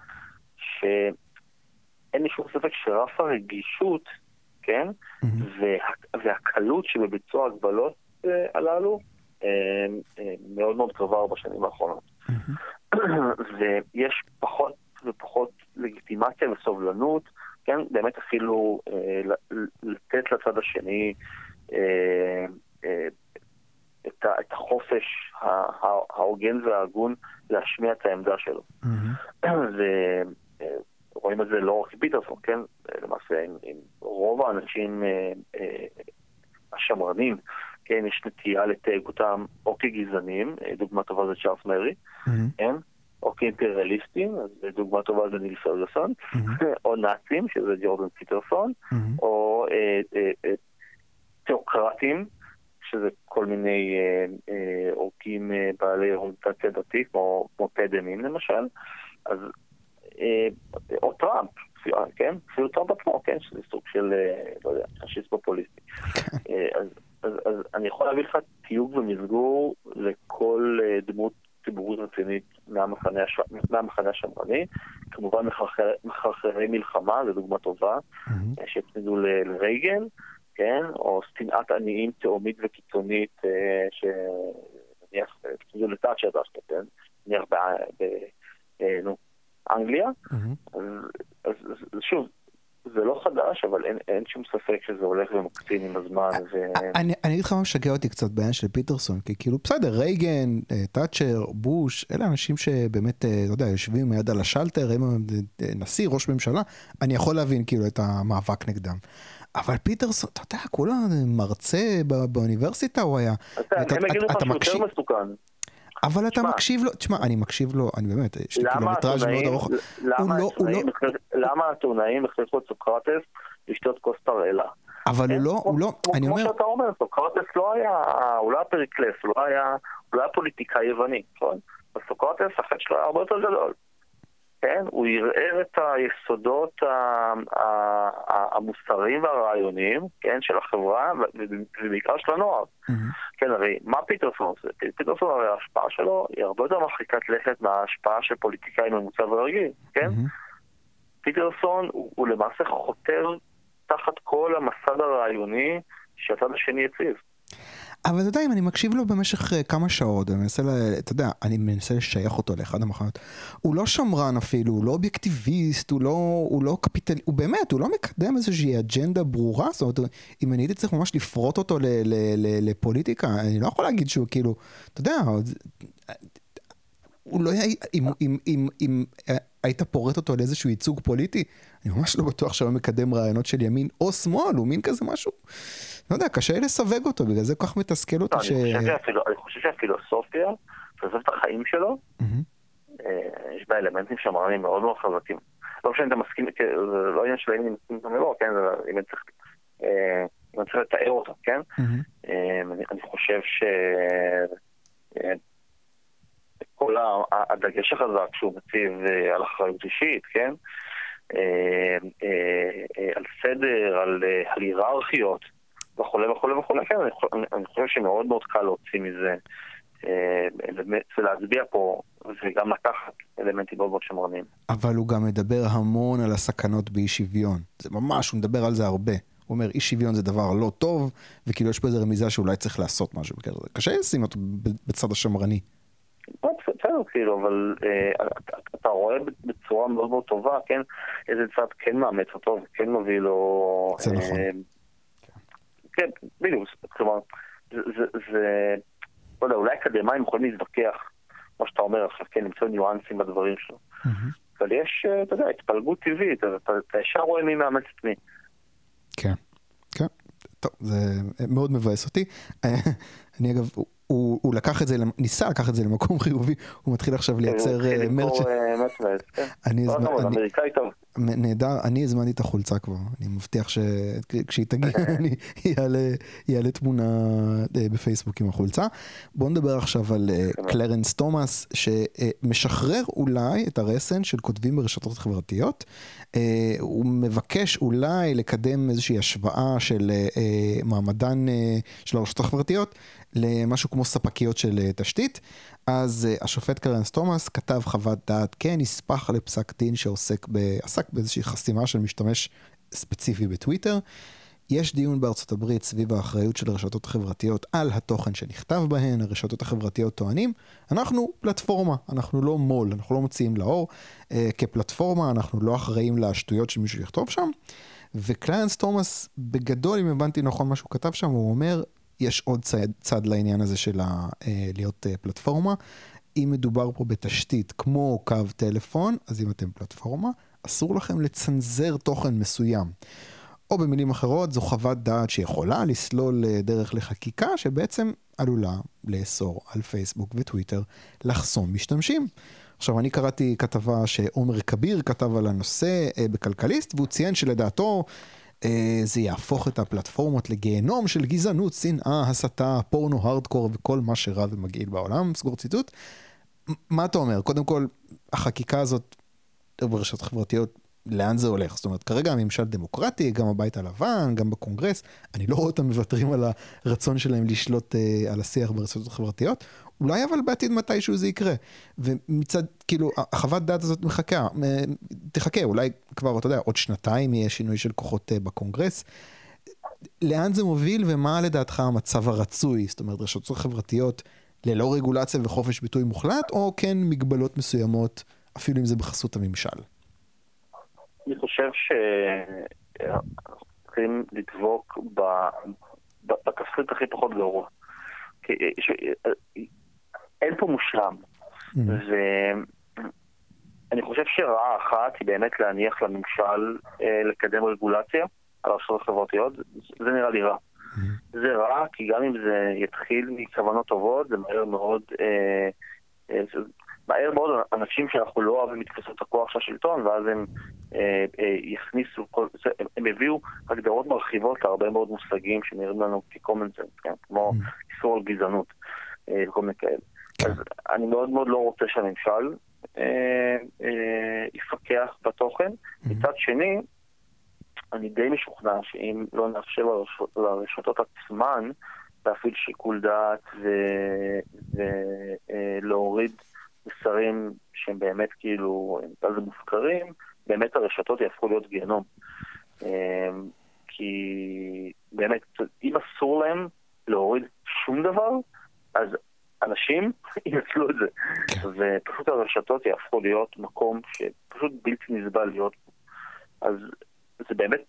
שאין לי שום ספק שרף הרגישות, כן, mm-hmm. וה, והקלות שבביצוע ההגבלות אה, הללו אה, אה, מאוד מאוד גבר בשנים האחרונות. Mm-hmm. ויש פחות ופחות לגיטימציה וסובלנות, כן, באמת אפילו אה, לתת לצד השני אה, אה, את, את החופש ההוגן וההגון להשמיע את העמדה שלו. ורואים את זה לא רק פיטרסון, כן? למעשה עם, עם רוב האנשים אה, אה, השמרנים, כן? יש נטייה לתייג אותם או כגזענים, דוגמה טובה זה צ'ארלס מרי, כן? או כאימפריאליסטים, אז דוגמה טובה זה ניל פרגוסון, או נאצים, שזה ג'ורדן פיטרסון, או תיאוקרטים, שזה כל מיני עורקים אה, אה, אה, בעלי אוריינטציה דתית, כמו, פדמים למשל, אז, אה, או טראמפ, כן? אפילו טראמפ עצמו, כן? שזה סוג של, אה, לא יודע, פשיסט פופוליסטי. אה, אז, אז, אז אני יכול להביא לך תיוג ומסגור לכל אה, דמות ציבורית רצינית מהמחנה, הש... מהמחנה השמרני. כמובן מחרחרי, מלחמה, זו דוגמה טובה, mm-hmm. שהצמידו לרייגן. כן? או שנאת עניים תהומית וקיצונית, אה, שנניח, כאילו לתאצ'ר דווקא, כן? נניח באנגליה. אה, אז שוב, זה לא חדש, אבל אין, אין שום ספק שזה הולך ומקצין עם הזמן. ו... אני, אני אגיד לך מה משגע אותי קצת בעניין של פיטרסון, כי כאילו בסדר, רייגן, תאצ'ר, בוש, אלה אנשים שבאמת, לא יודע, יושבים מיד על השלטר, הם נשיא, ראש ממשלה, אני יכול להבין כאילו את המאבק נגדם. אבל פיטרסון, אתה יודע, כולה מרצה באוניברסיטה הוא היה. הם יגידו לך שהוא יותר מסוכן. אבל אתה מקשיב לו, תשמע, אני מקשיב לו, אני באמת, יש לי קילומטראז' מאוד ארוך. לא- למה העיתונאים הכריחו את סוקרטס לשתות כוס תרעלה? אבל הוא לא, הוא לא, אני אומר... כמו שאתה אומר, סוקרטס לא היה, הוא לא היה פריקלס, הוא לא היה לא פוליטיקאי יווני, נכון? סוקרטס, החטא שלו היה הרבה יותר גדול. כן? הוא ערער את היסודות המוסריים והרעיוניים, כן, של החברה, ובעיקר של הנוער. כן, הרי מה פיטרסון עושה? פיטרסון הרי ההשפעה שלו היא הרבה יותר מרחיקת לכת מההשפעה של פוליטיקאי ממוצע ורגיל, כן? פיטרסון הוא למעשה חותר תחת כל המסד הרעיוני שהצד השני הציב. אבל אתה יודע, אם אני מקשיב לו במשך אה, כמה שעות, אני מנסה, אתה יודע, אני מנסה לשייך אותו לאחד המחנות, הוא לא שמרן אפילו, הוא לא אובייקטיביסט, הוא לא, הוא לא קפיטל... הוא באמת, הוא לא מקדם איזושהי אג'נדה ברורה, זאת אומרת, אם אני הייתי צריך ממש לפרוט אותו ל, ל, ל, לפוליטיקה, אני לא יכול להגיד שהוא כאילו, אתה יודע, הוא לא היה, אם, אם, אם, אם אה, היית פורט אותו לאיזשהו ייצוג פוליטי, אני ממש לא בטוח שהוא מקדם רעיונות של ימין או שמאל, הוא מין כזה משהו, לא יודע, קשה לסווג אותו, בגלל זה כל כך מתסכל אותי לא, ש... אני חושב שהפילוסופיה, פילוסופת החיים שלו, אה, יש בה אלמנטים שמרנים מאוד מאוד חזקים. לא משנה אם אתה מסכים, זה לא עניין של האם אני מסכים איתם או לא, כן, אם אני צריך... אה, אם אני צריך לתאר אותה, כן? אני חושב ש... כל הדגש החזק שהוא מציב אה, על אחריות אישית, כן? אה, אה, על סדר, על היררכיות וכולי וכולי וכולי, כן, אני חושב שמאוד מאוד קל להוציא מזה ולהצביע פה וגם לקחת אלמנטים מאוד מאוד שמרנים. אבל הוא גם מדבר המון על הסכנות באי שוויון. זה ממש, הוא מדבר על זה הרבה. הוא אומר אי שוויון זה דבר לא טוב, וכאילו יש פה איזו רמיזה שאולי צריך לעשות משהו קשה לשים אותו בצד השמרני. בסדר, כאילו, אבל אה, אתה רואה בצורה מאוד מאוד טובה, כן, איזה צד כן מאמץ אותו וכן מביא לו... זה נכון. כן, בדיוק, כלומר, זה, לא יודע, אולי אקדמאים יכולים להתווכח, כמו שאתה אומר עכשיו, כן, למצוא ניואנסים בדברים שלו. אבל יש, אתה יודע, התפלגות טבעית, אתה, אתה ישר רואה מי מאמץ את מי. כן, כן. טוב, זה מאוד מבאס אותי. אני אגב, הוא, הוא לקח את זה, ניסה לקחת את זה למקום חיובי, הוא מתחיל עכשיו לייצר מרצ'. אני אמריקאי טוב. נהדר, אני הזמנתי את החולצה כבר, אני מבטיח שכשהיא תגיע אני יעלה תמונה בפייסבוק עם החולצה. בוא נדבר עכשיו על קלרנס תומאס, שמשחרר אולי את הרסן של כותבים ברשתות חברתיות. הוא מבקש אולי לקדם איזושהי השוואה של מעמדן של הרשתות החברתיות למשהו כמו ספקיות של תשתית. אז השופט קלרנס תומאס כתב חוות דעת כנספח לפסק דין שעוסק ב... עסק באיזושהי חסימה של משתמש ספציפי בטוויטר. יש דיון בארצות הברית סביב האחריות של הרשתות החברתיות על התוכן שנכתב בהן, הרשתות החברתיות טוענים, אנחנו פלטפורמה, אנחנו לא מו"ל, אנחנו לא מוציאים לאור, אה, כפלטפורמה אנחנו לא אחראים לשטויות שמישהו יכתוב שם, וקליינס תומאס, בגדול, אם הבנתי נכון מה שהוא כתב שם, הוא אומר, יש עוד צד, צד לעניין הזה של ה, אה, להיות אה, פלטפורמה. אם מדובר פה בתשתית כמו קו טלפון, אז אם אתם פלטפורמה, אסור לכם לצנזר תוכן מסוים. או במילים אחרות, זו חוות דעת שיכולה לסלול אה, דרך לחקיקה שבעצם עלולה לאסור על פייסבוק וטוויטר לחסום משתמשים. עכשיו, אני קראתי כתבה שעומר כביר כתב על הנושא אה, בכלכליסט, והוא ציין שלדעתו זה יהפוך את הפלטפורמות לגיהנום של גזענות, שנאה, הסתה, פורנו, הארדקור וכל מה שרע ומגעיל בעולם, סגור ציטוט. מה אתה אומר? קודם כל, החקיקה הזאת ברשתות חברתיות, לאן זה הולך? זאת אומרת, כרגע הממשל דמוקרטי, גם הבית הלבן, גם בקונגרס, אני לא רואה אותם מוותרים על הרצון שלהם לשלוט אה, על השיח ברשתות החברתיות. אולי אבל בעתיד מתישהו זה יקרה. ומצד, כאילו, החוות דעת הזאת מחכה, תחכה, אולי כבר, אתה יודע, עוד שנתיים יהיה שינוי של כוחות אה, בקונגרס. לאן זה מוביל ומה לדעתך המצב הרצוי? זאת אומרת, רשתות חברתיות ללא רגולציה וחופש ביטוי מוחלט, או כן מגבלות מסוימות, אפילו אם זה בחסות הממשל? אני חושב שאנחנו צריכים לדבוק בכספית הכי פחות גרוע. אין פה מושלם. Mm-hmm. ואני חושב שרעה אחת היא באמת להניח לממשל אה, לקדם רגולציה על הרשתות החברתיות, זה נראה לי רע. Mm-hmm. זה רע כי גם אם זה יתחיל מכוונות טובות, זה מהר מאוד... אה, אה, מהר מאוד אנשים שאנחנו לא אוהבים את הכוח של השלטון ואז הם אה, אה, יכניסו, כל, הם, הם הביאו הגדרות מרחיבות להרבה מאוד מושגים שנראים לנו כ-common sense, כן? כמו mm-hmm. איסור על גזענות אה, וכל מיני כאלה. כן. אז אני מאוד מאוד לא רוצה שהממשל אה, אה, יפקח בתוכן. Mm-hmm. מצד שני, אני די משוכנע שאם לא נאפשר לרשת, לרשתות עצמן להפעיל שיקול דעת ולהוריד אה, מסרים שהם באמת כאילו, נקרא לזה מופקרים, באמת הרשתות יהפכו להיות גיהנום. אה, כי באמת, אם אסור להם להוריד שום דבר, אז אנשים ינצלו את זה. כן. ופשוט הרשתות יהפכו להיות מקום שפשוט בלתי נסבל להיות. אז זה באמת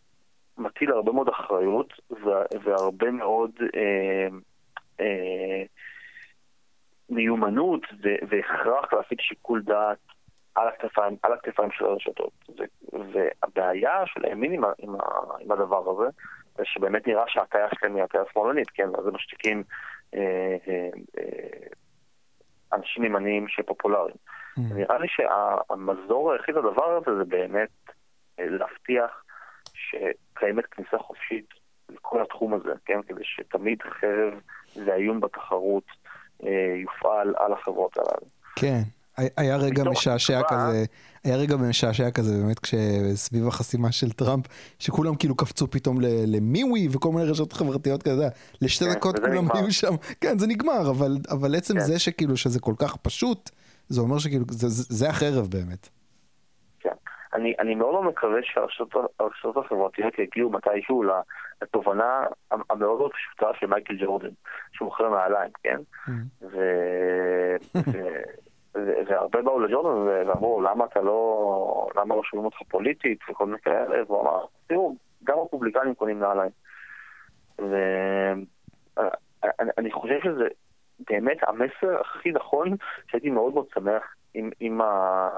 מטיל הרבה מאוד אחריות והרבה מאוד אה, אה, מיומנות והכרח להפעיל שיקול דעת על הכתפיים, על הכתפיים של הרשתות. והבעיה של הימין עם, עם, עם הדבר הזה, זה שבאמת נראה שההטיה שלהם היא הטיה שמאלנית, כן? אז הם משתיקים אנשים ימניים שפופולריים. Mm. נראה לי שהמזור היחיד לדבר הזה זה באמת להבטיח שקיימת כניסה חופשית לכל התחום הזה, כן? כדי שתמיד חרב ואיום בתחרות יופעל על החברות הללו. כן. היה רגע משעשע כזה, היה רגע משעשע כזה באמת כשסביב החסימה של טראמפ, שכולם כאילו קפצו פתאום למיווי וכל מיני רשתות חברתיות כזה, לשתי כן, דקות כולם היו שם, כן זה נגמר, אבל, אבל עצם כן. זה שכאילו שזה כל כך פשוט, זה אומר שכאילו זה, זה החרב באמת. כן, אני, אני מאוד לא מקווה שהרשתות החברתיות יגיעו מתישהו לתובנה המאוד מאוד פשוטה של מייקל ג'ורדן, שהוא מוכר נעליים, כן? Mm. ו... והרבה באו לג'ורדן ואמרו, למה אתה לא, למה לא שומעים אותך פוליטית וכל מיני כאלה, והוא אמר, תראו, גם רפובליקנים קונים נעליים. ואני חושב שזה באמת המסר הכי נכון, שהייתי מאוד מאוד שמח עם, עם ה...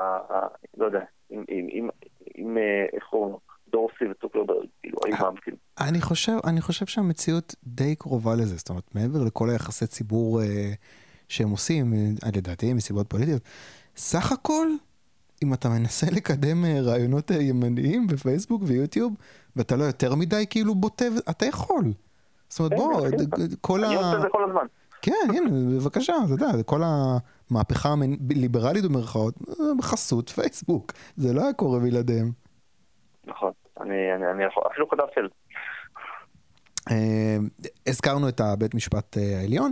לא יודע, עם, עם, עם, עם איך קוראים לו? דורסי וצוקרברג, כאילו. אני חושב, אני חושב שהמציאות די קרובה לזה, זאת אומרת, מעבר לכל היחסי ציבור אה, שהם עושים, אה, לדעתי מסיבות פוליטיות, סך הכל, אם אתה מנסה לקדם אה, רעיונות אה, ימניים בפייסבוק ויוטיוב, ואתה לא יותר מדי כאילו בוטה, אתה יכול. זאת אומרת, כן, בוא, כן, כל ה... אני עושה את זה כל הזמן. כן, הנה, בבקשה, אתה יודע, כל המהפכה הליברלית במרכאות, בחסות פייסבוק, זה לא היה קורה בלעדיהם. נכון, אני, אפילו כתבתי על זה. הזכרנו את הבית משפט אה, העליון.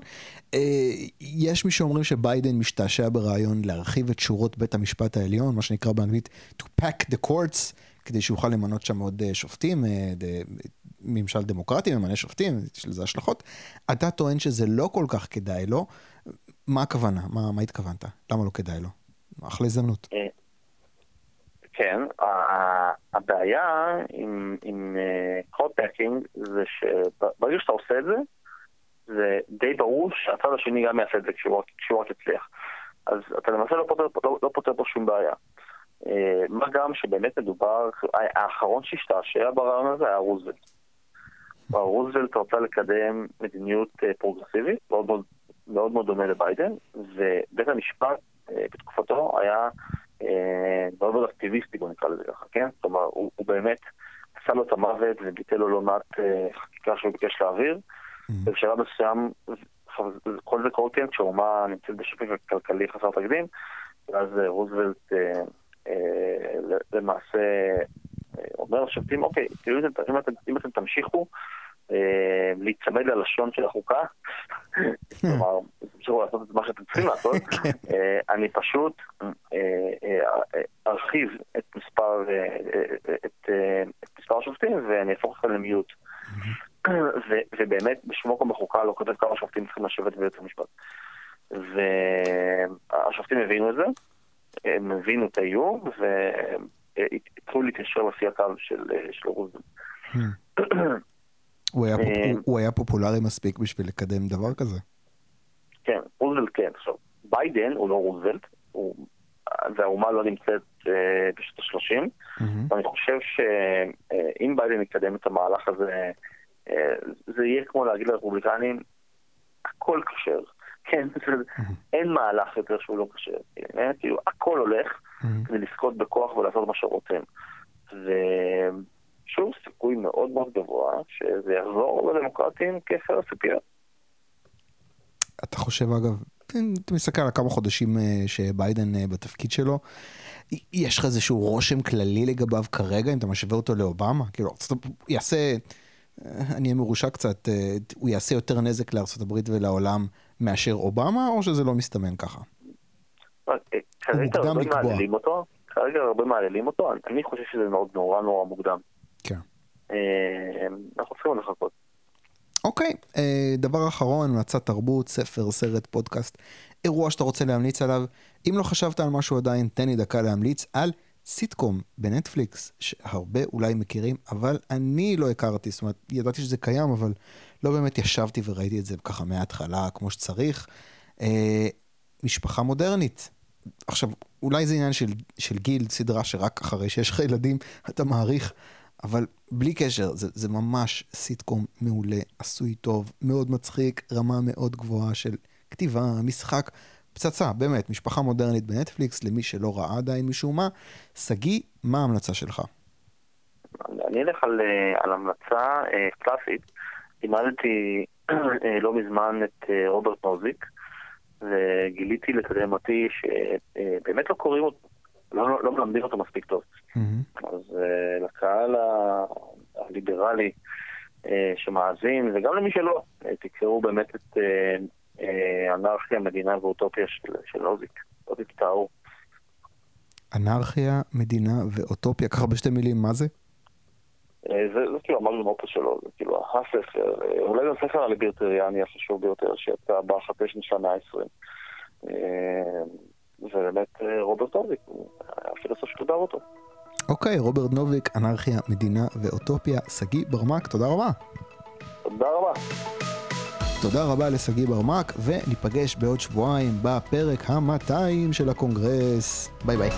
אה, יש מי שאומרים שביידן משתעשע ברעיון להרחיב את שורות בית המשפט העליון, מה שנקרא באנגלית to pack the courts, כדי שיוכל למנות שם עוד אה, שופטים, ממשל דמוקרטי ממנה שופטים, יש לזה השלכות. אתה טוען שזה לא כל כך כדאי לו, מה הכוונה? מה, מה התכוונת? למה לא כדאי לו? אחלה הזדמנות. כן, הבעיה עם, עם קודפקינג זה שברגע שאתה עושה את זה, זה די ברור שהצד השני גם יעשה את זה כשהוא, רק יצליח. אז אתה למעשה לא פותר, לא, לא פותר פה שום בעיה. מה גם שבאמת מדובר, האחרון שהשתעשע ברעיון הזה היה רוזוולט. רוזוולט רצה לקדם מדיניות פרוגרסיבית, מאוד מאוד, מאוד, מאוד דומה לביידן, ובית המשפט בתקופתו היה מאוד מאוד אקטיביסטי, בוא נקרא לזה ככה, כן? כלומר, הוא, הוא באמת עשה לו את המוות וביטל לו לא מעט חקיקה שהוא ביקש להעביר. ובשלב מסוים, כל זה קורה כן כשהאומה נמצאת בשפק כלכלי חסר תקדים, ואז רוזוולט למעשה אומר לשופטים, אוקיי, תראו, אם אתם, אם אתם תמשיכו להיצמד ללשון של החוקה, כלומר, תמשיכו לעשות את מה שאתם צריכים לעשות, אני פשוט ארחיב את מספר, את מספר השופטים ואני אהפוך אתכם למיעוט. ובאמת, בשום מקום בחוקה לא כותב כמה שופטים צריכים לשבת בבית המשפט. והשופטים הבינו את זה, הם הבינו את האיום, והתחילו להתיישר לפי הקו של רוזן. הוא היה פופולרי מספיק בשביל לקדם דבר כזה? כן, רוזוולט כן. עכשיו, ביידן הוא לא רוזוולט, והאומה לא נמצאת בשנות ה-30, ואני חושב שאם ביידן יקדם את המהלך הזה, זה יהיה כמו להגיד לרפובליקנים, הכל כשר. כן, אין מהלך יותר שהוא לא כשר. כאילו, הכל הולך כדי לזכות בכוח ולעשות מה שרוצים. ושוב, סיכוי מאוד מאוד גבוה שזה יחזור לדמוקרטים כפר הציפיות. אתה חושב, אגב, אתה מסתכל על כמה חודשים שביידן בתפקיד שלו, יש לך איזשהו רושם כללי לגביו כרגע, אם אתה משווה אותו לאובמה? כאילו, יעשה... אני אהיה מרושע קצת, הוא יעשה יותר נזק לארה"ב ולעולם מאשר אובמה, או שזה לא מסתמן ככה? כרגע הרבה מעללים אותו, כרגע הרבה מעללים אותו, אני חושב שזה מאוד נורא נורא מוקדם. כן. אנחנו צריכים לחכות. אוקיי, דבר אחרון, המלצת תרבות, ספר, סרט, פודקאסט, אירוע שאתה רוצה להמליץ עליו. אם לא חשבת על משהו עדיין, תן לי דקה להמליץ על סיטקום בנטפליקס, שהרבה אולי מכירים, אבל אני לא הכרתי, זאת אומרת, ידעתי שזה קיים, אבל לא באמת ישבתי וראיתי את זה ככה מההתחלה כמו שצריך. אה, משפחה מודרנית. עכשיו, אולי זה עניין של, של גיל, סדרה שרק אחרי שיש לך ילדים אתה מעריך, אבל בלי קשר, זה, זה ממש סיטקום מעולה, עשוי טוב, מאוד מצחיק, רמה מאוד גבוהה של כתיבה, משחק. פצצה, באמת, משפחה מודרנית בנטפליקס, למי שלא ראה עדיין משום מה. שגיא, מה ההמלצה שלך? אני אלך על, על המלצה אה, קלאסית. לימדתי אה, לא מזמן את אה, רוברט נוזיק, וגיליתי לתדהמתי שבאמת לא קוראים אותו, לא, לא מלמדים אותו מספיק טוב. Mm-hmm. אז אה, לקהל הליברלי אה, שמאזין, וגם למי שלא, אה, תקראו באמת את... אה, אנרכיה, מדינה ואוטופיה של, של אוזיק. אוזיק טאור. אנרכיה, מדינה ואוטופיה, ככה בשתי מילים, מה זה? זה, זה כאילו המאגנום אופוס שלו, זה כאילו הספר, אולי זה הספר הליברטריאני החשוב ביותר שיצא של המאה ה-20. ובאמת אה, רוברט נוזיק, הפילוסוף שכתב אותו. אוקיי, רוברט נוזיק, אנרכיה, מדינה ואוטופיה. שגיא ברמק, תודה רבה. תודה רבה. תודה רבה לשגיא ברמק, וניפגש בעוד שבועיים בפרק ה-200 של הקונגרס. ביי ביי.